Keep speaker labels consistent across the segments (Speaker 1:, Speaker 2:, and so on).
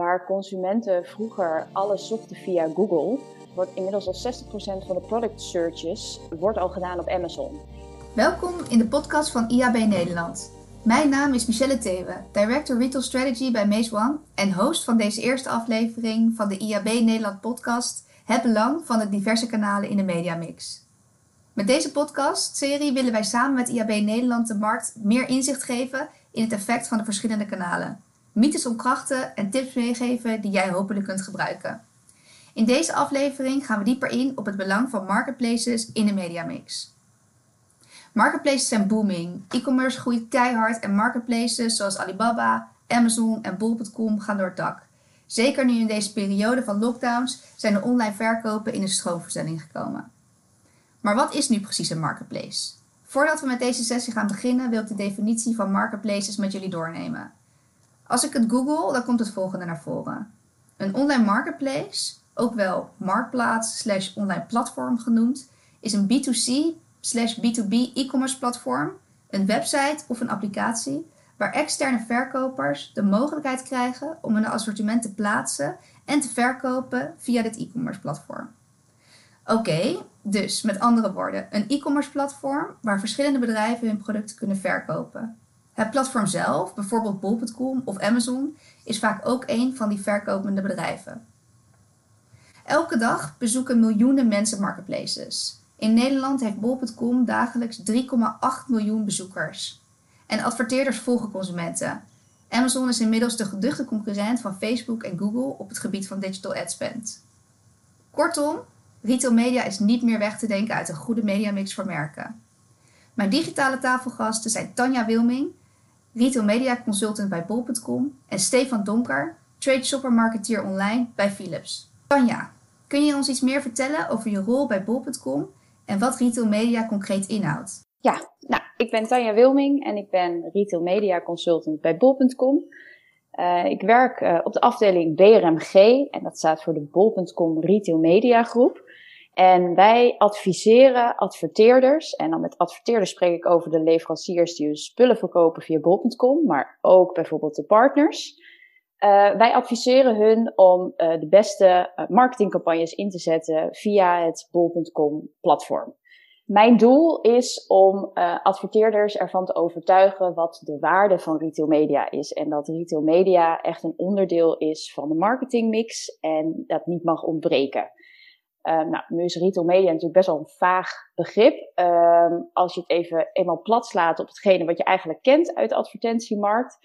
Speaker 1: Waar consumenten vroeger alles zochten via Google, wordt inmiddels al 60% van de product searches wordt al gedaan op Amazon.
Speaker 2: Welkom in de podcast van IAB Nederland. Mijn naam is Michelle Thewe, Director Retail Strategy bij Maze One en host van deze eerste aflevering van de IAB Nederland podcast Het Belang van de diverse kanalen in de mediamix. Met deze podcast-serie willen wij samen met IAB Nederland de markt meer inzicht geven in het effect van de verschillende kanalen. Mythes omkrachten en tips meegeven die jij hopelijk kunt gebruiken. In deze aflevering gaan we dieper in op het belang van marketplaces in de mediamix. Marketplaces zijn booming. E-commerce groeit keihard en marketplaces zoals Alibaba, Amazon en Bol.com gaan door het dak. Zeker nu in deze periode van lockdowns zijn de online verkopen in een stroomversnelling gekomen. Maar wat is nu precies een marketplace? Voordat we met deze sessie gaan beginnen, wil ik de definitie van marketplaces met jullie doornemen. Als ik het google, dan komt het volgende naar voren. Een online marketplace, ook wel marktplaats slash online platform genoemd, is een B2C slash B2B e-commerce platform, een website of een applicatie waar externe verkopers de mogelijkheid krijgen om een assortiment te plaatsen en te verkopen via dit e-commerce platform. Oké, dus met andere woorden, een e-commerce platform waar verschillende bedrijven hun producten kunnen verkopen. Het platform zelf, bijvoorbeeld bol.com of Amazon, is vaak ook een van die verkopende bedrijven. Elke dag bezoeken miljoenen mensen marketplaces. In Nederland heeft bol.com dagelijks 3,8 miljoen bezoekers. En adverteerders volgen consumenten. Amazon is inmiddels de geduchte concurrent van Facebook en Google op het gebied van digital ad spend. Kortom, retail media is niet meer weg te denken uit een goede mediamix voor merken. Mijn digitale tafelgasten zijn Tanja Wilming, retail media consultant bij bol.com en Stefan Donker, trade shopper marketeer online bij Philips. Tanja, kun je ons iets meer vertellen over je rol bij bol.com en wat retail media concreet inhoudt?
Speaker 1: Ja, nou, ik ben Tanja Wilming en ik ben retail media consultant bij bol.com. Uh, ik werk uh, op de afdeling BRMG en dat staat voor de bol.com Retail Media Groep. En wij adviseren adverteerders, en dan met adverteerders spreek ik over de leveranciers die hun spullen verkopen via bol.com, maar ook bijvoorbeeld de partners. Uh, wij adviseren hun om uh, de beste uh, marketingcampagnes in te zetten via het bol.com platform. Mijn doel is om adverteerders ervan te overtuigen wat de waarde van retail media is. En dat retail media echt een onderdeel is van de marketingmix en dat niet mag ontbreken. Nou, nu is retail media natuurlijk best wel een vaag begrip. Ehm, als je het even eenmaal plat slaat op hetgene wat je eigenlijk kent uit de advertentiemarkt,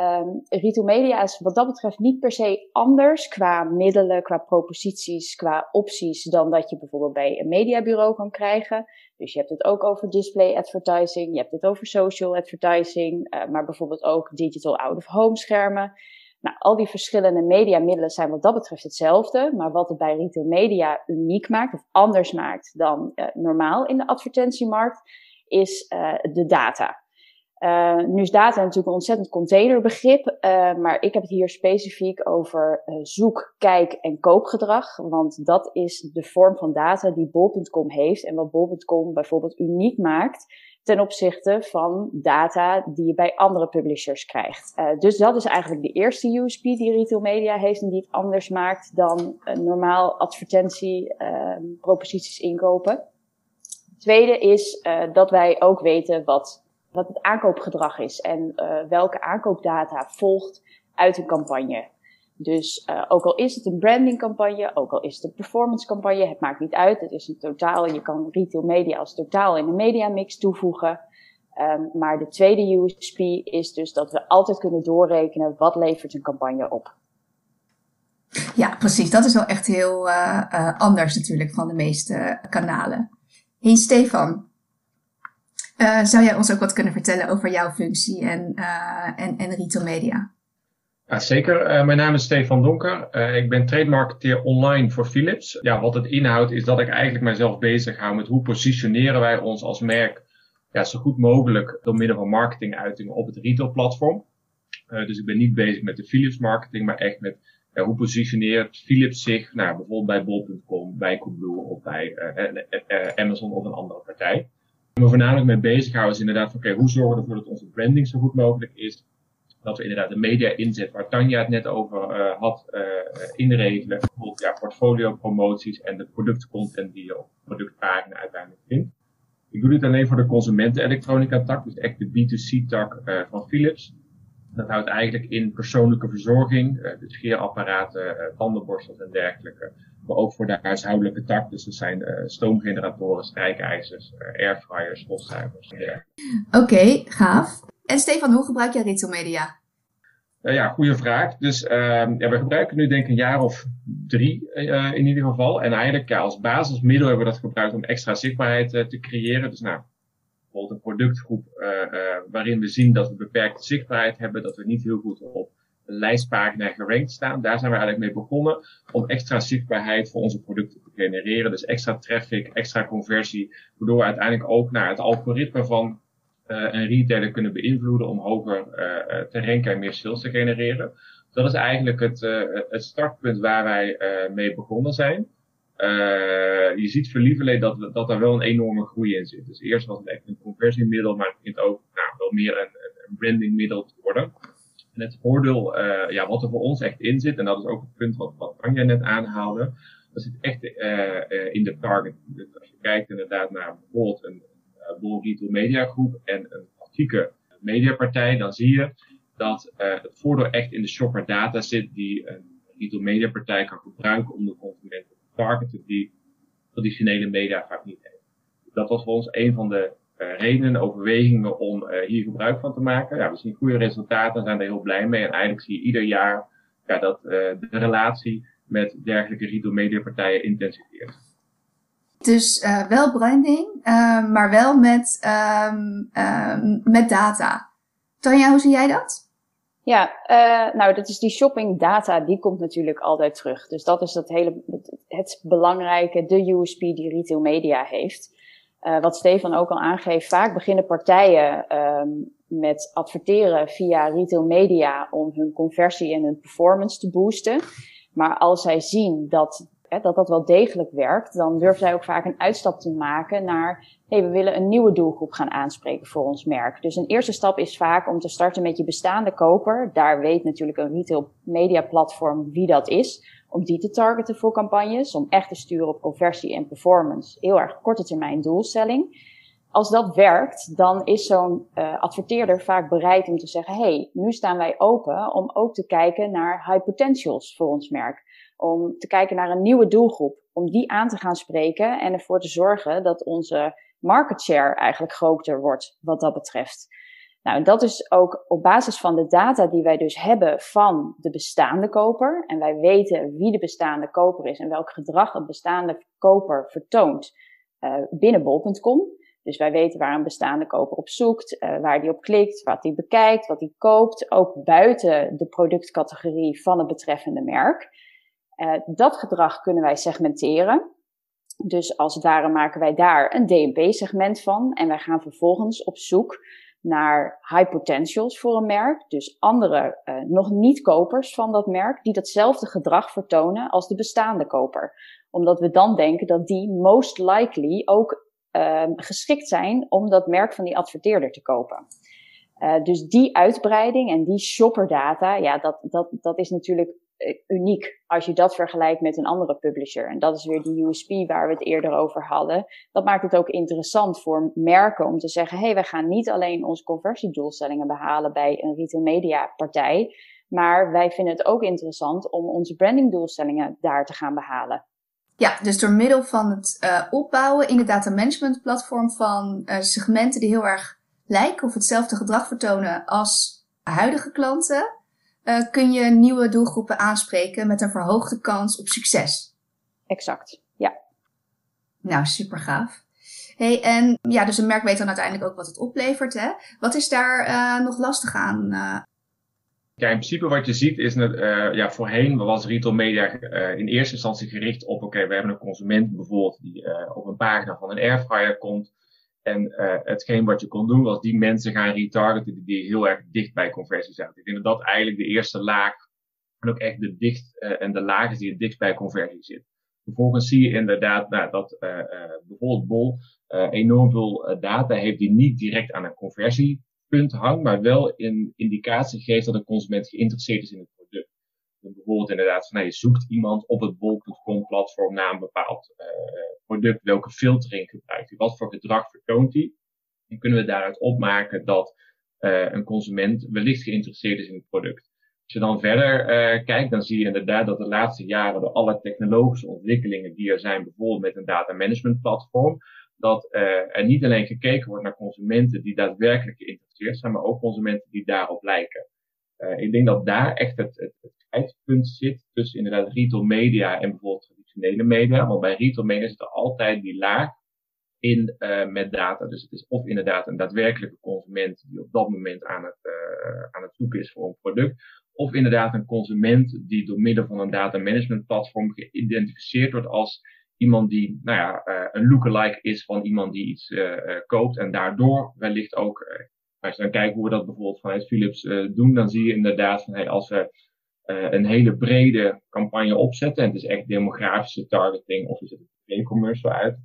Speaker 1: Um, retail media is wat dat betreft niet per se anders qua middelen, qua proposities, qua opties dan dat je bijvoorbeeld bij een mediabureau kan krijgen. Dus je hebt het ook over display advertising, je hebt het over social advertising, uh, maar bijvoorbeeld ook digital out-of-home schermen. Nou, al die verschillende mediamiddelen zijn wat dat betreft hetzelfde, maar wat het bij retail media uniek maakt of anders maakt dan uh, normaal in de advertentiemarkt, is uh, de data. Uh, nu is data natuurlijk een ontzettend containerbegrip, maar ik heb het hier specifiek over zoek, kijk en koopgedrag. Want dat is de vorm van data die bol.com heeft en wat bol.com bijvoorbeeld uniek maakt ten opzichte van data die je bij andere publishers krijgt. dus dat is eigenlijk de eerste USP die retail media heeft en die het anders maakt dan normaal advertentie proposities inkopen. tweede is dat wij ook weten wat wat het aankoopgedrag is en uh, welke aankoopdata volgt uit een campagne. Dus uh, ook al is het een brandingcampagne, ook al is het een performancecampagne, het maakt niet uit. Het is een totaal, je kan retail media als totaal in een mediamix toevoegen. Um, maar de tweede USP is dus dat we altijd kunnen doorrekenen wat levert een campagne op.
Speaker 2: Ja, precies. Dat is wel echt heel uh, anders natuurlijk van de meeste kanalen. Hey Stefan, zou jij ons ook wat kunnen vertellen over jouw functie en, en, en retail media?
Speaker 3: Ja, zeker. Uh, mijn naam is Stefan Donker. ik ben trade marketeer online voor Philips. Ja, wat het inhoudt is dat ik eigenlijk mijzelf bezig hou met hoe positioneren wij ons als merk ja, zo goed mogelijk door middel van marketinguitingen op het retailplatform. dus ik ben niet bezig met de Philips marketing, maar echt met hoe positioneert Philips zich nou, bijvoorbeeld bij bol.com, bij Coolblue of bij Amazon of een andere partij. Waar we voornamelijk mee bezighouden is inderdaad van oké, hoe zorgen we ervoor dat onze branding zo goed mogelijk is? Dat we inderdaad de media inzet waar Tanja het net over uh, had uh, inregelen. Bijvoorbeeld ja, portfolio promoties en de productcontent die je op productpagina uiteindelijk vindt. Ik doe dit alleen voor de consumenten-elektronica tak, dus echt de B2C tak uh, van Philips. Dat houdt eigenlijk in persoonlijke verzorging, dus scheerapparaten, tandenborstels en dergelijke. Maar ook voor de huishoudelijke tak, dus dat zijn stoomgeneratoren, strijkijzers, airfryers, stofzuigers.
Speaker 2: Oké, gaaf. En Stefan, hoe gebruik jij retail media?
Speaker 3: Uh, ja, goede vraag. Dus uh, ja, we gebruiken nu denk ik een jaar of drie uh, in ieder geval. En eigenlijk als basismiddel hebben we dat gebruikt om extra zichtbaarheid uh, te creëren. Dus nou, bijvoorbeeld een productgroep waarin we zien dat we beperkte zichtbaarheid hebben, dat we niet heel goed op de lijstpagina gerankt staan. Daar zijn we eigenlijk mee begonnen om extra zichtbaarheid voor onze producten te genereren. Dus extra traffic, extra conversie, waardoor we uiteindelijk ook naar het algoritme van een retailer kunnen beïnvloeden om hoger uh, te ranken en meer sales te genereren. Dat is eigenlijk het, het startpunt waar wij mee begonnen zijn. je ziet voor dat, dat er wel een enorme groei in zit. Dus eerst was het echt een conversiemiddel, maar het begint ook nou, wel meer een, een brandingmiddel te worden. En het voordeel, ja, wat er voor ons echt in zit, en dat is ook het punt wat, wat Anja net aanhaalde, dat zit echt in de target. Dus als je kijkt inderdaad naar bijvoorbeeld een Bol Retail Media Groep en een klassieke mediapartij, dan zie je dat uh, het voordeel echt in de shopper data zit die een retail mediapartij kan gebruiken om de consument te targeten die traditionele media vaak niet heeft. Dat was voor ons een van de uh, redenen, overwegingen om hier gebruik van te maken. Ja, we zien goede resultaten en zijn er heel blij mee. En eigenlijk zie je ieder jaar ja, dat de relatie met dergelijke retail mediapartijen intensiveert.
Speaker 2: Dus uh, wel branding, uh, maar wel met, um, um, met data. Tanja, hoe zie jij dat?
Speaker 1: Ja, uh, nou, dat is die shopping data, die komt natuurlijk altijd terug. Dus dat is dat hele, het belangrijke, de USP die retail media heeft. wat Stefan ook al aangeeft, vaak beginnen partijen met adverteren via retail media om hun conversie en hun performance te boosten. Maar als zij zien dat dat dat wel degelijk werkt, dan durven zij ook vaak een uitstap te maken naar, hé, hey, we willen een nieuwe doelgroep gaan aanspreken voor ons merk. Dus een eerste stap is vaak om te starten met je bestaande koper. Daar weet natuurlijk een retail media platform wie dat is, om die te targeten voor campagnes, om echt te sturen op conversie en performance. Heel erg korte termijn doelstelling. Als dat werkt, dan is zo'n uh, adverteerder vaak bereid om te zeggen, hey, nu staan wij open om ook te kijken naar high potentials voor ons merk om te kijken naar een nieuwe doelgroep, om die aan te gaan spreken en ervoor te zorgen dat onze market share eigenlijk groter wordt wat dat betreft. Nou, dat is ook op basis van de data die wij dus hebben van de bestaande koper. En wij weten wie de bestaande koper is en welk gedrag een bestaande koper vertoont uh, binnen bol.com. Dus wij weten waar een bestaande koper op zoekt, uh, waar die op klikt, wat hij bekijkt, wat hij koopt. Ook buiten de productcategorie van het betreffende merk. Uh, dat gedrag kunnen wij segmenteren. Dus als het ware maken wij daar een DMP-segment van. En wij gaan vervolgens op zoek naar high potentials voor een merk. Dus andere, uh, nog niet kopers van dat merk, die datzelfde gedrag vertonen als de bestaande koper. Omdat we dan denken dat die most likely ook uh, geschikt zijn om dat merk van die adverteerder te kopen. Uh, dus die uitbreiding en die shopperdata, ja, dat, dat, dat is natuurlijk eh, uniek als je dat vergelijkt met een andere publisher. En dat is weer die USP waar we het eerder over hadden. Dat maakt het ook interessant voor merken om te zeggen: hé, hey, wij gaan niet alleen onze conversiedoelstellingen behalen bij een retail media partij, maar wij vinden het ook interessant om onze brandingdoelstellingen daar te gaan behalen.
Speaker 2: Ja, dus door middel van het uh, opbouwen in het data management platform van uh, segmenten die heel erg lijken of hetzelfde gedrag vertonen als huidige klanten, uh, kun je nieuwe doelgroepen aanspreken met een verhoogde kans op succes.
Speaker 1: Exact, ja.
Speaker 2: Nou, super gaaf. Hey, en ja, dus een merk weet dan uiteindelijk ook wat het oplevert. Hè? Wat is daar uh, nog lastig aan? Uh...
Speaker 3: Ja, in principe wat je ziet is, dat, uh, ja, voorheen was retail media in eerste instantie gericht op, oké, okay, we hebben een consument bijvoorbeeld die op een pagina van een airfryer komt. En uh, hetgeen wat je kon doen was die mensen gaan retargeten die heel erg dicht bij conversie zaten. Ik denk dat dat eigenlijk de eerste laag en ook echt de dicht uh, en de laag is die het dichtst bij conversie zit. Vervolgens zie je inderdaad nou, dat uh, bijvoorbeeld Bol enorm veel data heeft die niet direct aan een conversie punt hangt, maar wel een indicatie geeft dat een consument geïnteresseerd is in het product. Bijvoorbeeld inderdaad, van, nou, je zoekt iemand op het bol.com platform naar een bepaald uh, product. Welke filtering gebruikt hij? Wat voor gedrag vertoont hij? Dan kunnen we daaruit opmaken dat uh, een consument wellicht geïnteresseerd is in het product. Als je dan verder uh, kijkt, dan zie je inderdaad dat de laatste jaren door alle technologische ontwikkelingen die er zijn, bijvoorbeeld met een data management platform, dat er niet alleen gekeken wordt naar consumenten die daadwerkelijk geïnteresseerd zijn, maar ook consumenten die daarop lijken. Uh, ik denk dat daar echt het, het, het zit tussen inderdaad retail media en bijvoorbeeld traditionele media. Want bij retail media zit er altijd die laag in uh, met data. Dus het is of inderdaad een daadwerkelijke consument die op dat moment aan het, uh, aan het zoeken is voor een product. Of inderdaad een consument die door middel van een data management platform geïdentificeerd wordt als iemand die, nou ja, uh, een lookalike is van iemand die iets koopt. En daardoor wellicht ook, als je dan kijkt hoe we dat bijvoorbeeld vanuit Philips doen, dan zie je inderdaad van hey, als we een hele brede campagne opzetten, en het is echt demografische targeting of is het een e-commerce uit,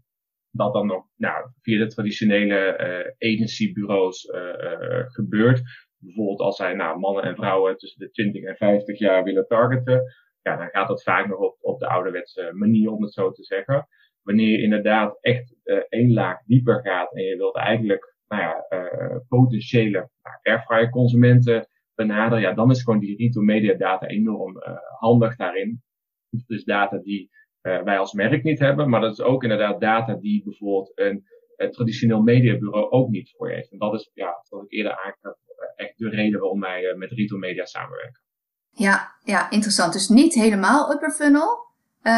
Speaker 3: dat dan nog nou, via de traditionele uh, agencybureaus uh, gebeurt. Bijvoorbeeld als zij nou, mannen en vrouwen tussen de 20 en 50 jaar willen targeten. Ja, dan gaat dat vaak nog op, op de ouderwetse manier, om het zo te zeggen. Wanneer je inderdaad echt één laag dieper gaat en je wilt eigenlijk nou ja, potentiële nou, airfryer consumenten benaderen, ja, dan is gewoon die retail media data enorm handig daarin. Dus data die uh, wij als merk niet hebben. Maar dat is ook inderdaad data die bijvoorbeeld een, een traditioneel mediabureau ook niet voor je heeft. En dat is, ja, zoals ik eerder aangaf, echt de reden waarom wij uh, met retail media samenwerken.
Speaker 2: Ja, ja, interessant. Dus niet helemaal upper funnel, uh,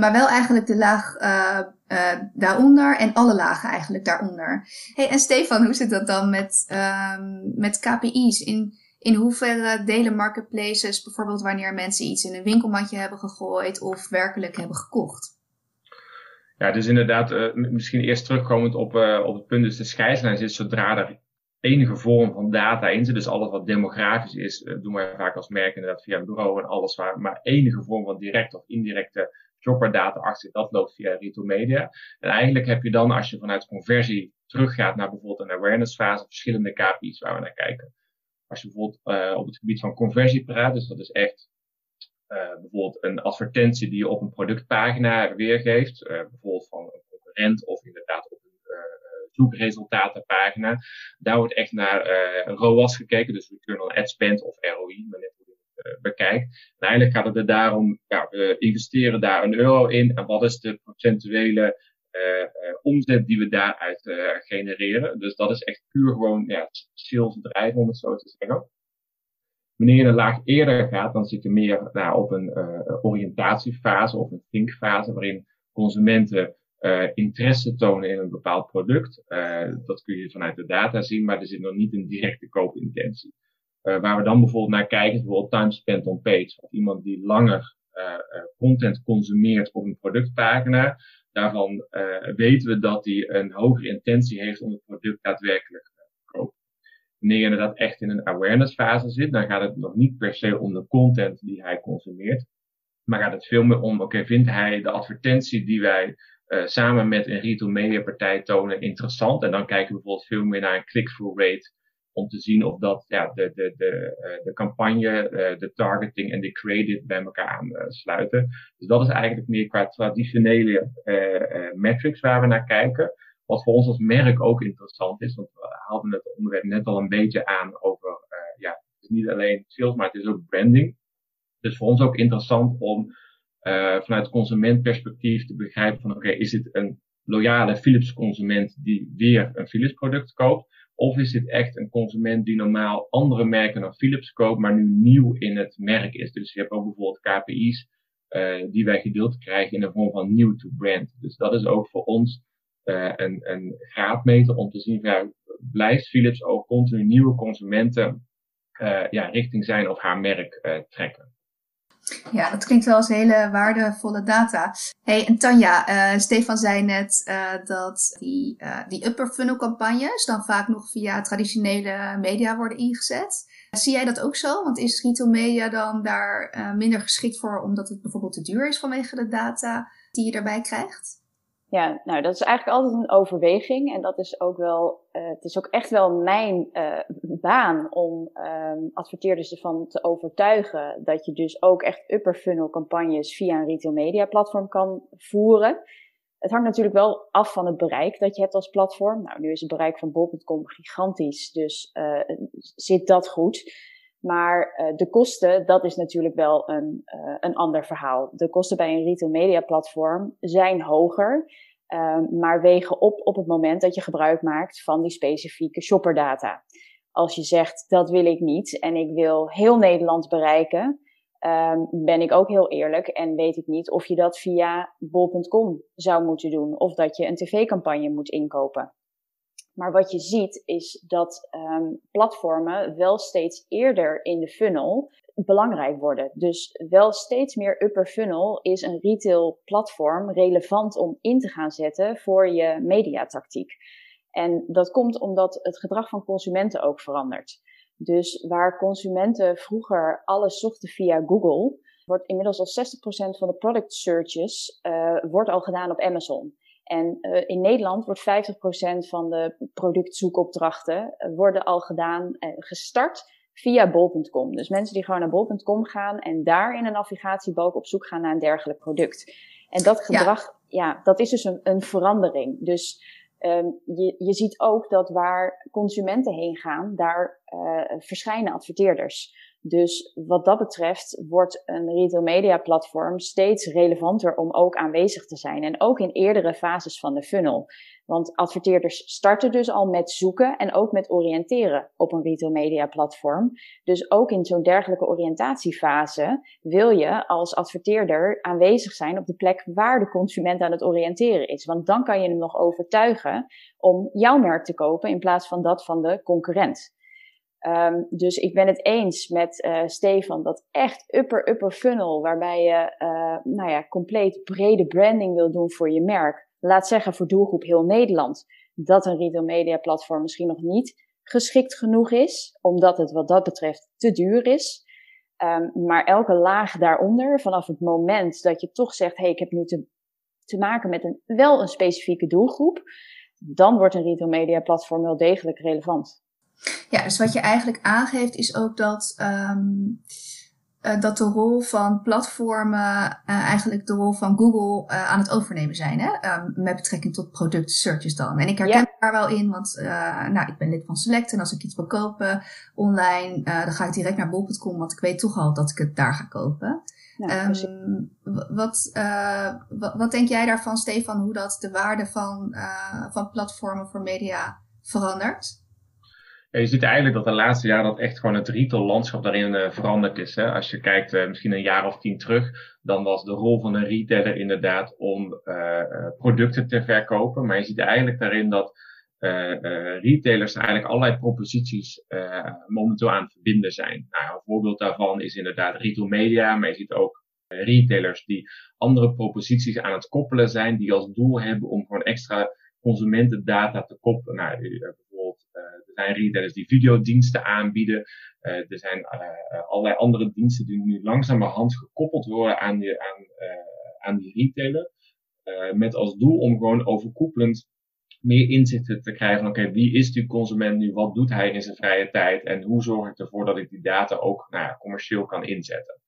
Speaker 2: maar wel eigenlijk de laag daaronder en alle lagen eigenlijk daaronder. Hey, en Stefan, hoe zit dat dan met, ehm, met KPI's? In, in hoeverre delen marketplaces bijvoorbeeld wanneer mensen iets in een winkelmandje hebben gegooid of werkelijk hebben gekocht?
Speaker 3: Ja, dus inderdaad, uh, misschien eerst terugkomend op, uh, op het punt, dus de scheidslijn zit zodra er enige vorm van data in zit, dus alles wat demografisch is, doen wij vaak als merk inderdaad via een bureau en alles waar maar enige vorm van directe of indirecte shopperdata achter dat loopt via retail media. En eigenlijk heb je dan, als je vanuit conversie teruggaat naar bijvoorbeeld een awareness fase, verschillende KPI's waar we naar kijken. Als je bijvoorbeeld uh, op het gebied van conversie praat, dus dat is echt uh, bijvoorbeeld een advertentie die je op een productpagina weergeeft, uh, bijvoorbeeld van een concurrent of inderdaad op een zoekresultatenpagina. Daar wordt echt naar ROAS gekeken, dus return on ad spend of ROI, maar bekijkt. En eigenlijk gaat het er daarom, ja, we investeren daar een euro in en wat is de procentuele uh, omzet die we daaruit genereren. Dus dat is echt puur gewoon ja, sales om het zo te zeggen. Wanneer je een laag eerder gaat, dan zit je meer nou, op een oriëntatiefase of een thinkfase, waarin consumenten interesse tonen in een bepaald product. dat kun je vanuit de data zien, maar er zit nog niet een directe koopintentie. Waar we dan bijvoorbeeld naar kijken, is bijvoorbeeld time spent on page. Of iemand die langer content consumeert op een productpagina, Daarvan weten we dat hij een hogere intentie heeft om het product daadwerkelijk te kopen. Wanneer je inderdaad echt in een awareness fase zit, dan gaat het nog niet per se om de content die hij consumeert. Maar gaat het veel meer om, oké, vindt hij de advertentie die wij samen met een retail media partij tonen interessant? En dan kijken we bijvoorbeeld veel meer naar een click-through rate om te zien of dat ja, de, de, de, uh, de campagne, uh, de targeting en de creative bij elkaar aansluiten. Dus dat is eigenlijk meer qua traditionele uh, metrics waar we naar kijken. Wat voor ons als merk ook interessant is, want we hadden het onderwerp net al een beetje aan over, ja, het is niet alleen sales, maar het is ook branding. Dus voor ons ook interessant om vanuit consumentperspectief te begrijpen van, oké, is dit een loyale Philips consument die weer een Philips product koopt? Of is dit echt een consument die normaal andere merken dan Philips koopt, maar nu nieuw in het merk is? Dus je hebt ook bijvoorbeeld KPI's uh, die wij gedeeld krijgen in de vorm van nieuw to brand. Dus dat is ook voor ons uh, een, een graadmeter om te zien, ja, blijft Philips ook continu nieuwe consumenten uh, ja, richting zijn of haar merk trekken?
Speaker 2: Ja, dat klinkt wel als hele waardevolle data. Hey, en Tanja, uh, Stefan zei net uh, dat die, uh, die upper funnel campagnes dan vaak nog via traditionele media worden ingezet. Zie jij dat ook zo? Want is retail media dan daar minder geschikt voor omdat het bijvoorbeeld te duur is vanwege de data die je daarbij krijgt?
Speaker 1: Ja, nou dat is eigenlijk altijd een overweging en dat is ook wel, uh, het is ook echt wel mijn uh, baan om um, adverteerders ervan te overtuigen dat je dus ook echt upper funnel campagnes via een retail media platform kan voeren. Het hangt natuurlijk wel af van het bereik dat je hebt als platform. Nou, nu is het bereik van bol.com gigantisch, dus uh, zit dat goed. Maar uh, de kosten, dat is natuurlijk wel een, uh, een ander verhaal. De kosten bij een retail media platform zijn hoger, uh, maar wegen op op het moment dat je gebruik maakt van die specifieke shopperdata. Als je zegt, dat wil ik niet en ik wil heel Nederland bereiken, um, ben ik ook heel eerlijk en weet ik niet of je dat via bol.com zou moeten doen of dat je een tv-campagne moet inkopen. Maar wat je ziet is dat um, platformen wel steeds eerder in de funnel belangrijk worden. Dus wel steeds meer upper funnel is een retail platform relevant om in te gaan zetten voor je mediatactiek. En dat komt omdat het gedrag van consumenten ook verandert. Dus waar consumenten vroeger alles zochten via Google, wordt inmiddels al 60% van de product searches uh, wordt al gedaan op Amazon. En uh, in Nederland wordt 50% van de productzoekopdrachten uh, worden al gedaan, uh, gestart via bol.com. Dus mensen die gewoon naar bol.com gaan en daar in een navigatiebalk op zoek gaan naar een dergelijk product. En dat gedrag, ja, ja dat is dus een, een verandering. Dus um, je, je ziet ook dat waar consumenten heen gaan, daar verschijnen adverteerders. Dus wat dat betreft wordt een retail media platform steeds relevanter om ook aanwezig te zijn. En ook in eerdere fases van de funnel. Want adverteerders starten dus al met zoeken en ook met oriënteren op een retail media platform. Dus ook in zo'n dergelijke oriëntatiefase wil je als adverteerder aanwezig zijn op de plek waar de consument aan het oriënteren is. Want dan kan je hem nog overtuigen om jouw merk te kopen in plaats van dat van de concurrent. Um, dus ik ben het eens met uh, Stefan dat echt upper, upper funnel, waarbij je uh, nou ja, compleet brede branding wil doen voor je merk. Laat zeggen voor doelgroep heel Nederland, dat een retail media platform misschien nog niet geschikt genoeg is, omdat het wat dat betreft te duur is. Um, maar elke laag daaronder, vanaf het moment dat je toch zegt, hé, hey, ik heb nu te, te maken met een, wel een specifieke doelgroep, dan wordt een retail media platform wel degelijk relevant.
Speaker 2: Ja, dus wat je eigenlijk aangeeft is ook dat, um, uh, dat de rol van platformen uh, eigenlijk de rol van Google uh, aan het overnemen zijn. Hè? Um, met betrekking tot product searches dan. En ik herken ja. daar wel in, want nou, ik ben lid van Select en als ik iets wil kopen online, dan ga ik direct naar bol.com, want ik weet toch al dat ik het daar ga kopen. Um, wat, wat, wat denk jij daarvan, Stefan, hoe dat de waarde van, van platformen voor media verandert?
Speaker 3: Je ziet eigenlijk dat de laatste jaren dat echt gewoon het retail landschap daarin uh, veranderd is. Hè? Als je kijkt uh, misschien een jaar of tien terug, dan was de rol van een retailer inderdaad om uh, producten te verkopen. Maar je ziet eigenlijk daarin dat retailers eigenlijk allerlei proposities momenteel aan het verbinden zijn. Nou, een voorbeeld daarvan is inderdaad retail media, maar je ziet ook retailers die andere proposities aan het koppelen zijn, die als doel hebben om gewoon extra consumentendata te koppelen. Nou, zijn retailers die videodiensten aanbieden. Uh, er zijn uh, allerlei andere diensten die nu langzamerhand gekoppeld worden aan die, aan, aan die retailer. met als doel om gewoon overkoepelend meer inzichten te krijgen van oké, wie is die consument nu, wat doet hij in zijn vrije tijd en hoe zorg ik ervoor dat ik die data ook nou ja, commercieel kan inzetten.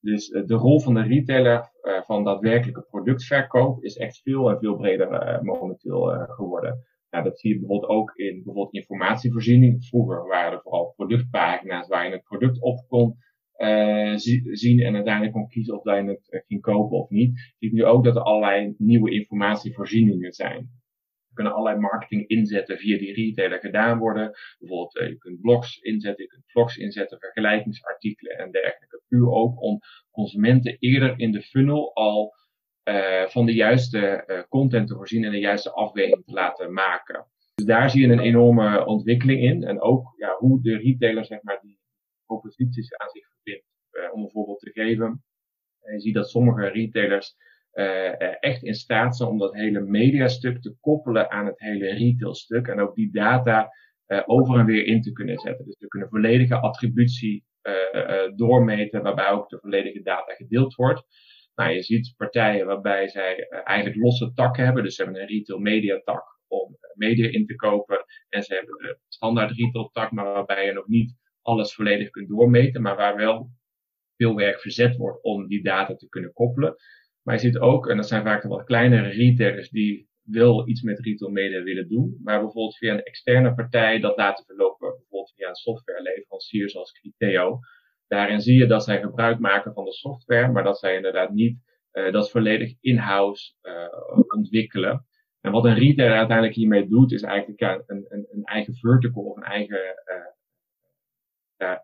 Speaker 3: Dus de rol van de retailer van daadwerkelijke productverkoop is echt veel en veel breder momenteel geworden. Dat zie je bijvoorbeeld ook in bijvoorbeeld informatievoorziening. Vroeger waren er vooral productpagina's waar je het product op kon uh, zien en uiteindelijk kon kiezen of je het uh, ging kopen of niet. Je ziet nu ook dat er allerlei nieuwe informatievoorzieningen zijn. Er kunnen allerlei marketing inzetten via die retailer gedaan worden. Bijvoorbeeld, uh, je kunt blogs inzetten, je kunt vlogs inzetten, vergelijkingsartikelen en dergelijke. Puur ook om consumenten eerder in de funnel al uh, van de juiste uh, content te voorzien en de juiste afweging te laten maken. Dus daar zie je een enorme ontwikkeling in. En ook ja, hoe de retailer zeg maar, die proposities aan zich verbindt. Uh, om een voorbeeld te geven. je ziet dat sommige retailers echt in staat zijn om dat hele mediastuk te koppelen aan het hele retailstuk. En ook die data over en weer in te kunnen zetten. Dus we kunnen volledige attributie doormeten waarbij ook de volledige data gedeeld wordt. Nou, je ziet partijen waarbij zij eigenlijk losse takken hebben. Dus ze hebben een retail media tak om media in te kopen. En ze hebben de standaard retail tak, maar waarbij je nog niet alles volledig kunt doormeten, maar waar wel veel werk verzet wordt om die data te kunnen koppelen. Maar je ziet ook, en dat zijn vaak de wat kleinere retailers die wel iets met retail media willen doen, maar bijvoorbeeld via een externe partij dat laten verlopen, bijvoorbeeld via een softwareleverancier zoals Criteo. Daarin zie je dat zij gebruik maken van de software, maar dat zij inderdaad niet uh, dat volledig in-house uh, ontwikkelen. En wat een retailer uiteindelijk hiermee doet, is eigenlijk een, een, een eigen vertical of een eigen, uh,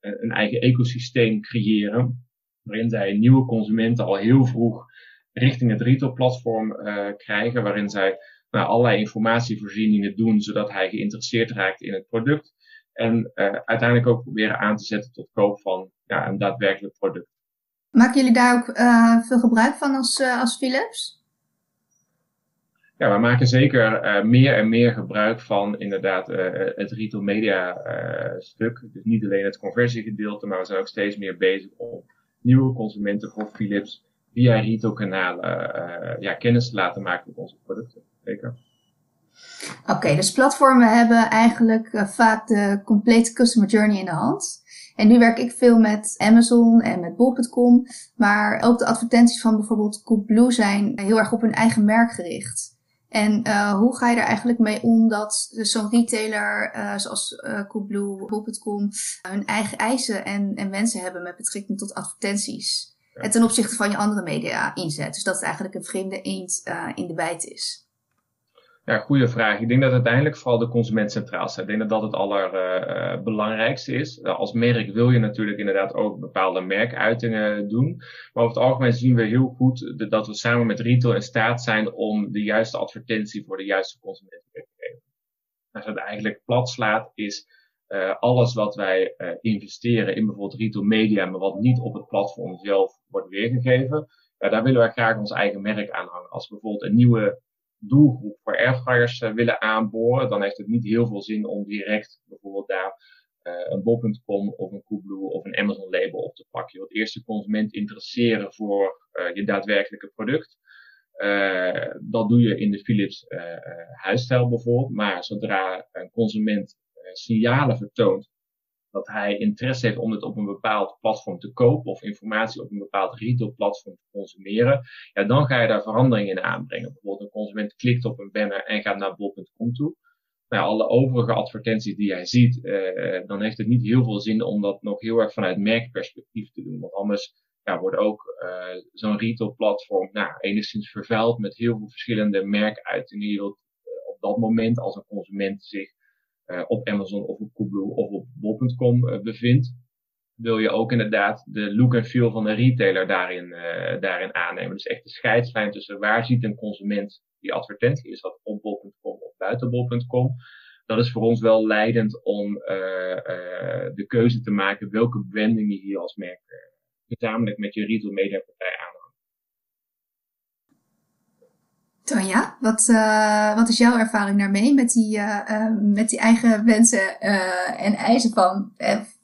Speaker 3: een eigen ecosysteem creëren, waarin zij nieuwe consumenten al heel vroeg richting het retailplatform uh, krijgen, waarin zij nou, allerlei informatievoorzieningen doen, zodat hij geïnteresseerd raakt in het product. En uh, uiteindelijk ook proberen aan te zetten tot koop van ja, een daadwerkelijk product.
Speaker 2: Maken jullie daar ook uh, veel gebruik van als, als Philips?
Speaker 3: Ja, we maken zeker uh, meer en meer gebruik van inderdaad uh, het retail media uh, stuk. Dus niet alleen het conversiegedeelte, maar we zijn ook steeds meer bezig om nieuwe consumenten voor Philips via retailkanalen ja, kennis te laten maken met onze producten. Zeker.
Speaker 2: Oké, okay, dus platformen hebben eigenlijk vaak de complete customer journey in de hand. En nu werk ik veel met Amazon en met bol.com, maar ook de advertenties van bijvoorbeeld Coolblue zijn heel erg op hun eigen merk gericht. En uh, hoe ga je er eigenlijk mee om dat zo'n retailer uh, zoals uh, Coolblue, Bol.com hun eigen eisen en, en wensen hebben met betrekking tot advertenties? Ja. En ten opzichte van je andere media inzet. Dus dat het eigenlijk een vreemde eend in de bijt is.
Speaker 3: Ja, goede vraag. Ik denk dat uiteindelijk vooral de consument centraal staat. Ik denk dat dat het allerbelangrijkste uh, is. Uh, als merk wil je natuurlijk inderdaad ook bepaalde merkuitingen doen. Maar over het algemeen zien we heel goed dat we samen met retail in staat zijn om de juiste advertentie voor de juiste consument te geven. Als het eigenlijk plat slaat is alles wat wij investeren in bijvoorbeeld retail media, maar wat niet op het platform zelf wordt weergegeven. daar willen wij graag ons eigen merk aan hangen. Als bijvoorbeeld een nieuwe doelgroep voor airfryers uh, willen aanboren, dan heeft het niet heel veel zin om direct bijvoorbeeld daar uh, een bol.com of een Coolblue of een Amazon label op te pakken. Je wilt eerst de consument interesseren voor uh, je daadwerkelijke product. dat doe je in de Philips huisstijl bijvoorbeeld. Maar zodra een consument signalen vertoont dat hij interesse heeft om het op een bepaald platform te kopen of informatie op een bepaald retail platform te consumeren, ja, dan ga je daar veranderingen in aanbrengen. Bijvoorbeeld een consument klikt op een banner en gaat naar bol.com toe. Nou, alle overige advertenties die hij ziet, uh, dan heeft het niet heel veel zin om dat nog heel erg vanuit merkperspectief te doen. Want anders ja, wordt ook uh, zo'n retail platform nou, enigszins vervuild met heel veel verschillende merkuitingen. Je wilt uh, op dat moment als een consument zich op Amazon of op Coolblue of op bol.com uh, bevindt, wil je ook inderdaad de look en feel van de retailer daarin, uh, daarin aannemen. Dus echt de scheidslijn tussen waar ziet een consument die advertentie, is dat op bol.com of buiten bol.com. Dat is voor ons wel leidend om de keuze te maken welke branding je hier als merk gezamenlijk met je retail media partij aan
Speaker 2: Tanja, wat, uh, wat is jouw ervaring daarmee met die, uh, uh, met die eigen wensen en eisen van,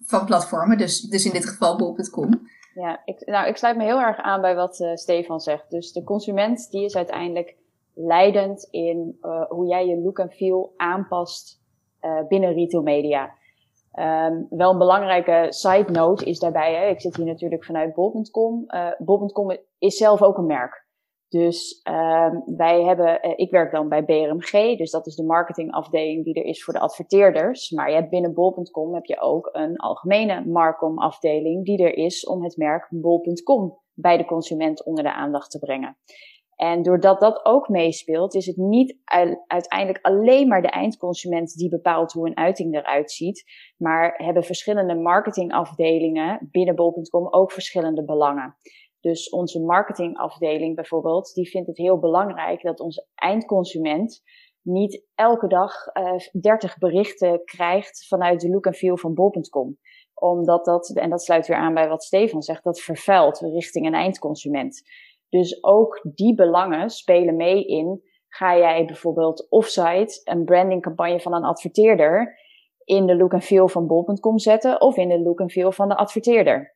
Speaker 2: van platformen, dus, dus in dit geval bol.com?
Speaker 1: Ja, ik, nou, ik sluit me heel erg aan bij wat Stefan zegt. Dus de consument die is uiteindelijk leidend in hoe jij je look en feel aanpast binnen retail media. Um, wel een belangrijke side note is daarbij, hè, ik zit hier natuurlijk vanuit bol.com. bol.com is zelf ook een merk. Dus um, wij hebben, uh, ik werk dan bij BRMG, dus dat is de marketingafdeling die er is voor de adverteerders. Maar je hebt binnen bol.com heb je ook een algemene Marcom afdeling die er is om het merk bol.com bij de consument onder de aandacht te brengen. En doordat dat ook meespeelt, is het niet uiteindelijk alleen maar de eindconsument die bepaalt hoe een uiting eruit ziet, maar hebben verschillende marketingafdelingen binnen bol.com ook verschillende belangen. Dus onze marketingafdeling bijvoorbeeld, die vindt het heel belangrijk dat onze eindconsument niet elke dag uh, eh, 30 berichten krijgt vanuit de look en feel van bol.com. Omdat dat, en dat sluit weer aan bij wat Stefan zegt, dat vervuilt richting een eindconsument. Dus ook die belangen spelen mee in, ga jij bijvoorbeeld offsite een brandingcampagne van een adverteerder in de look en feel van bol.com zetten of in de look en feel van de adverteerder.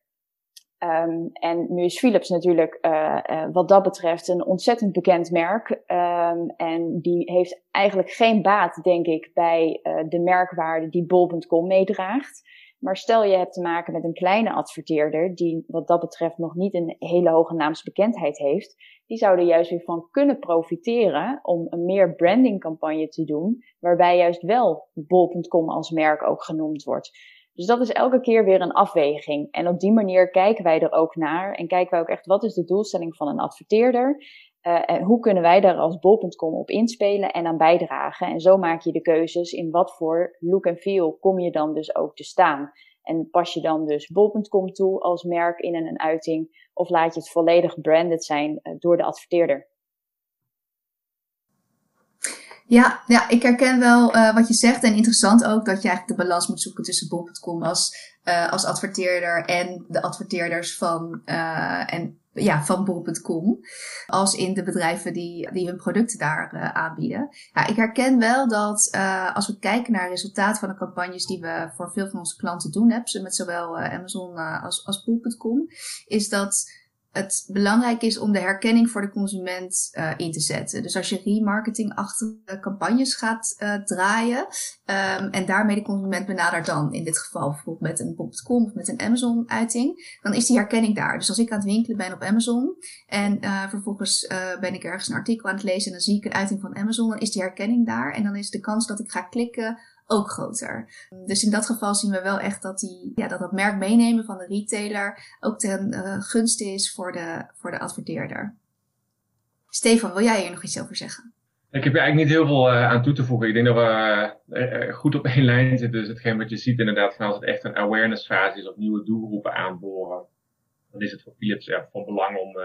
Speaker 1: Um, en nu is Philips natuurlijk uh, uh, wat dat betreft een ontzettend bekend merk. Um, en die heeft eigenlijk geen baat, denk ik, bij uh, de merkwaarde die bol.com meedraagt. Maar stel je hebt te maken met een kleine adverteerder die wat dat betreft nog niet een hele hoge naamsbekendheid heeft. Die zou er juist weer van kunnen profiteren om een meer brandingcampagne te doen. Waarbij juist wel bol.com als merk ook genoemd wordt. Dus dat is elke keer weer een afweging. En op die manier kijken wij er ook naar. En kijken wij ook echt wat is de doelstelling van een adverteerder. Uh, en hoe kunnen wij daar als bol.com op inspelen en aan bijdragen? En zo maak je de keuzes in wat voor look en feel kom je dan dus ook te staan. En pas je dan dus bol.com toe als merk in een uiting of laat je het volledig branded zijn uh, door de adverteerder?
Speaker 2: Ja, ja, ik herken wel uh, wat je zegt. En interessant ook dat je eigenlijk de balans moet zoeken tussen bol.com als, uh, als adverteerder en de adverteerders van, uh, en, ja, van bol.com. Als in de bedrijven die, die hun producten daar aanbieden. Ja, ik herken wel dat als we kijken naar resultaten van de campagnes die we voor veel van onze klanten doen, hebben, met zowel Amazon als, als bol.com, is dat het belangrijk is om de herkenning voor de consument uh, in te zetten. Dus als je remarketing-achtige campagnes gaat uh, draaien um, en daarmee de consument benadert dan, in dit geval bijvoorbeeld met een bol.com of met een Amazon-uiting, dan is die herkenning daar. Dus als ik aan het winkelen ben op Amazon en uh, vervolgens ben ik ergens een artikel aan het lezen en dan zie ik een uiting van Amazon, dan is die herkenning daar en dan is de kans dat ik ga klikken ook groter. Dus in dat geval zien we wel echt dat, die, ja, dat dat merk meenemen van de retailer ook ten uh, gunste is voor de, voor de adverteerder. Stefan, wil jij hier nog iets over zeggen?
Speaker 3: Ik heb er eigenlijk niet heel veel uh, aan toe te voegen. Ik denk dat we uh, goed op één lijn zitten. Dus hetgeen wat je ziet inderdaad, van als het echt een awareness fase is of nieuwe doelgroepen aanboren, dan is het voor Philips ja, van belang om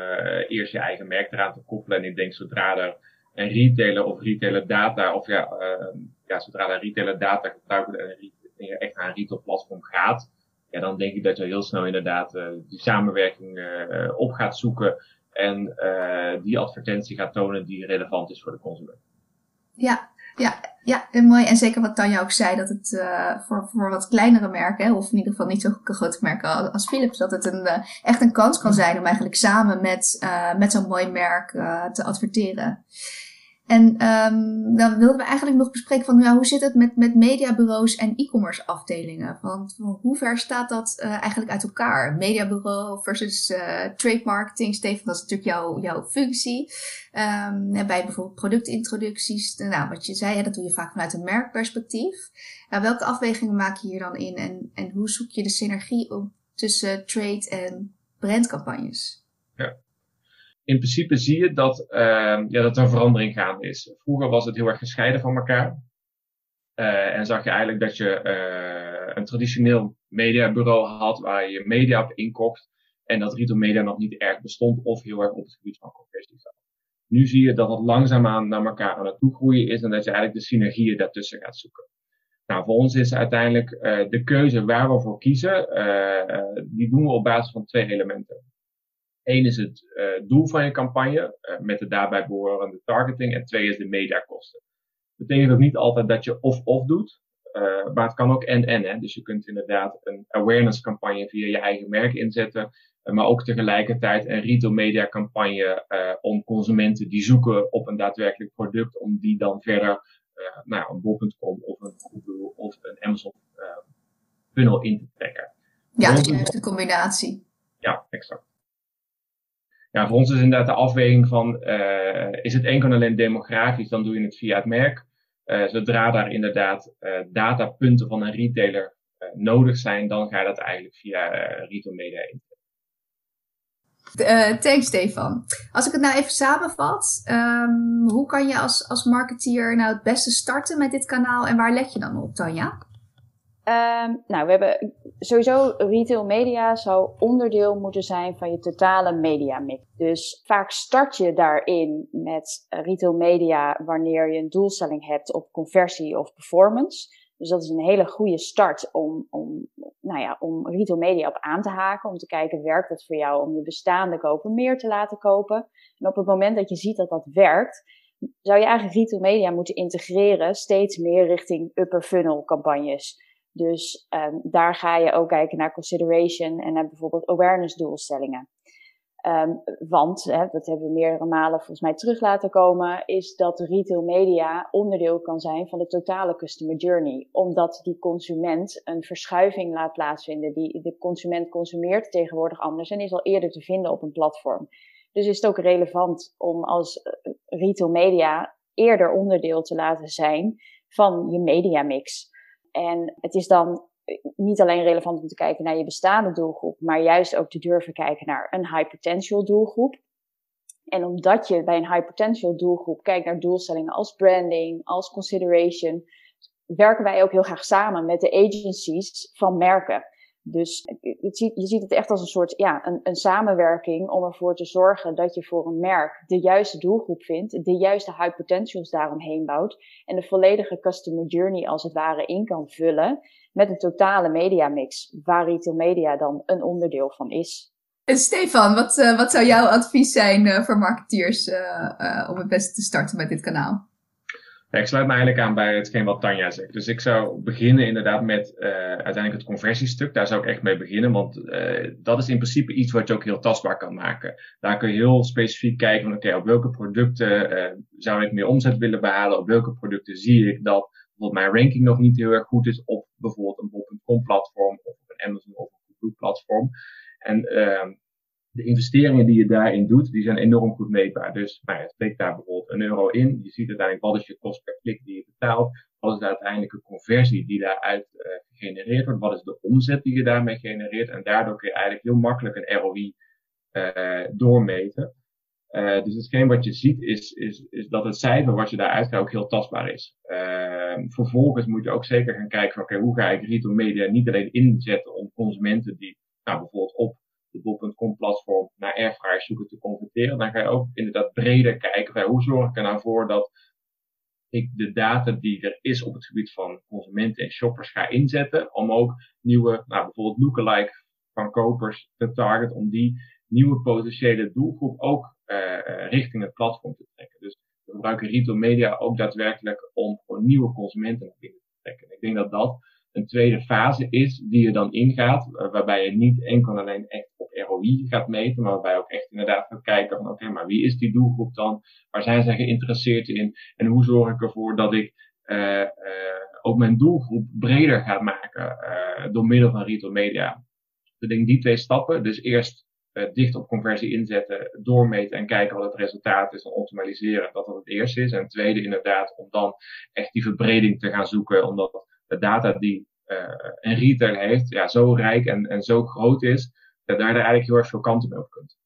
Speaker 3: eerst je eigen merk eraan te koppelen. En ik denk zodra er een retailer of retailer data, of ja, ja, zodra de retailer data gebruikt en echt naar een retail platform gaat, ja, dan denk ik dat je heel snel inderdaad uh, die samenwerking uh, op gaat zoeken en uh, die advertentie gaat tonen die relevant is voor de consument.
Speaker 2: Ja, ja, ja, en mooi. En zeker wat Tanja ook zei, dat het voor, voor wat kleinere merken, of in ieder geval niet zo grote merken als Philips, dat het een, echt een kans kan zijn om eigenlijk samen met, met zo'n mooi merk te adverteren. En um, dan wilden we eigenlijk nog bespreken van ja, hoe zit het met, met mediabureaus en e-commerce afdelingen? Want hoe ver staat dat uh, eigenlijk uit elkaar? Mediabureau versus uh, trade marketing. Stefan, dat is natuurlijk jouw, jouw functie. Um, bij bijvoorbeeld productintroducties. Nou, wat je zei, hè, dat doe je vaak vanuit een merkperspectief. Nou, welke afwegingen maak je hier dan in? En, en hoe zoek je de synergie op tussen trade en brandcampagnes?
Speaker 3: In principe zie je dat, uh, ja, dat er een verandering gaande is. Vroeger was het heel erg gescheiden van elkaar. Uh, en zag je eigenlijk dat je uh, een traditioneel mediabureau had waar je media op inkocht. En dat retail media nog niet erg bestond of heel erg op het gebied van conversie zat. Nu zie je dat het langzaamaan naar elkaar aan het toegroeien is en dat je eigenlijk de synergieën daartussen gaat zoeken. Nou, voor ons is uiteindelijk uh, de keuze waar we voor kiezen, die doen we op basis van twee elementen. Eén is het uh, doel van je campagne uh, met de daarbij behorende targeting. En twee is de mediakosten. Dat betekent ook niet altijd dat je of-of doet. Uh, maar het kan ook en-en. Dus je kunt inderdaad een awareness campagne via je eigen merk inzetten. maar ook tegelijkertijd een retail media campagne om consumenten die zoeken op een daadwerkelijk product. Om die dan verder nou ja, een bol.com of een Google of een Amazon funnel in te trekken.
Speaker 2: Ja, dus juist de combinatie.
Speaker 3: Ja, exact. Ja, voor ons is inderdaad de afweging van, uh, is het enkel en alleen demografisch, dan doe je het via het merk. Uh, zodra daar inderdaad uh, datapunten van een retailer nodig zijn, dan ga je dat eigenlijk via retail media in.
Speaker 2: thanks Stefan. Als ik het nou even samenvat, um, hoe kan je als, als marketeer nou het beste starten met dit kanaal en waar let je dan op, Tanja?
Speaker 1: Um, nou, we hebben sowieso retail media zou onderdeel moeten zijn van je totale media mix. Dus vaak start je daarin met retail media wanneer je een doelstelling hebt op conversie of performance. Dus dat is een hele goede start om, om, nou ja, om retail media op aan te haken. Om te kijken, werkt het voor jou om je bestaande kopen meer te laten kopen? En op het moment dat je ziet dat dat werkt, zou je eigenlijk retail media moeten integreren steeds meer richting upper funnel campagnes. Dus um, daar ga je ook kijken naar consideration en naar bijvoorbeeld awareness doelstellingen. Um, want, hè, dat hebben we meerdere malen volgens mij terug laten komen, is dat retail media onderdeel kan zijn van de totale customer journey. Omdat die consument een verschuiving laat plaatsvinden. Die, de consument consumeert tegenwoordig anders en is al eerder te vinden op een platform. Dus is het ook relevant om als eh, retail media eerder onderdeel te laten zijn van je mediamix. En het is dan niet alleen relevant om te kijken naar je bestaande doelgroep, maar juist ook te durven kijken naar een high potential doelgroep. En omdat je bij een high potential doelgroep kijkt naar doelstellingen als branding, als consideration, werken wij ook heel graag samen met de agencies van merken. Dus je ziet het echt als een soort ja, een, een samenwerking om ervoor te zorgen dat je voor een merk de juiste doelgroep vindt, de juiste high potentials daaromheen bouwt en de volledige customer journey als het ware in kan vullen met een totale mediamix, waar retail media dan een onderdeel van is.
Speaker 2: En Stefan, wat, uh, wat zou jouw advies zijn uh, voor marketeers uh, om het beste te starten met dit kanaal?
Speaker 3: Ik sluit me eigenlijk aan bij hetgeen wat Tanja zegt. Dus ik zou beginnen inderdaad met uiteindelijk het conversiestuk. Daar zou ik echt mee beginnen, want dat is in principe iets wat je ook heel tastbaar kan maken. Daar kun je heel specifiek kijken van oké, op welke producten zou ik meer omzet willen behalen? Op welke producten zie ik dat bijvoorbeeld mijn ranking nog niet heel erg goed is op bijvoorbeeld een bol.com platform of een Amazon of een Google platform. En uh, de investeringen die je daarin doet, die zijn enorm goed meetbaar. Dus nou ja, steek daar bijvoorbeeld een euro in. Je ziet uiteindelijk wat is je kost per klik die je betaalt. Wat is de uiteindelijke conversie die daaruit uh, gegenereerd wordt. Wat is de omzet die je daarmee genereert. En daardoor kun je eigenlijk heel makkelijk een ROI uh, doormeten. Uh, dus hetgeen wat je ziet is, is, is dat het cijfer wat je daaruit krijgt ook heel tastbaar is. Uh, vervolgens moet je ook zeker gaan kijken van oké, hoe ga ik retail media niet alleen inzetten om consumenten die nou, bijvoorbeeld op de bol.com platform naar airfryers zoeken te converteren. Dan ga je ook inderdaad breder kijken van hoe zorg ik er nou voor dat ik de data die er is op het gebied van consumenten en shoppers ga inzetten. Om ook nieuwe, nou bijvoorbeeld lookalike van kopers te targeten. Om die nieuwe potentiële doelgroep ook uh, richting het platform te trekken. Dus we gebruiken retail media ook daadwerkelijk om voor nieuwe consumenten naar binnen te trekken. Ik denk dat dat een tweede fase is die je dan ingaat, uh, waarbij je niet enkel alleen echt ROI gaat meten, maar waarbij ook echt inderdaad gaat kijken van oké, maar wie is die doelgroep dan? Waar zijn zij geïnteresseerd in? En hoe zorg ik ervoor dat ik uh, uh, ook mijn doelgroep breder ga maken door middel van retail media? Ik denk die twee stappen, dus eerst dicht op conversie inzetten, doormeten en kijken wat het resultaat is en optimaliseren, dat dat het eerste is. En tweede inderdaad om dan echt die verbreding te gaan zoeken, omdat de data die een retailer heeft, ja, zo rijk en, en zo groot is, dat daar eigenlijk heel erg veel kanten mee op kunt.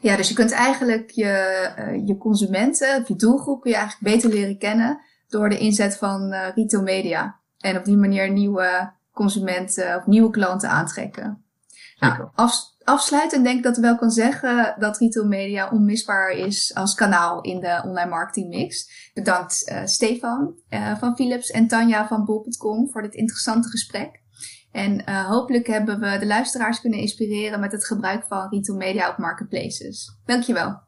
Speaker 2: Ja, dus je kunt eigenlijk je, uh, je consumenten, je doelgroep, je eigenlijk beter leren kennen door de inzet van uh, retail media. En op die manier nieuwe consumenten of nieuwe klanten aantrekken. Nou, af, afsluitend denk ik dat ik wel kan zeggen dat retail media onmisbaar is als kanaal in de online marketing mix. Bedankt uh, Stefan van Philips en Tanja van bol.com voor dit interessante gesprek. En uh, hopelijk hebben we de luisteraars kunnen inspireren met het gebruik van retail media op marketplaces. Dankjewel.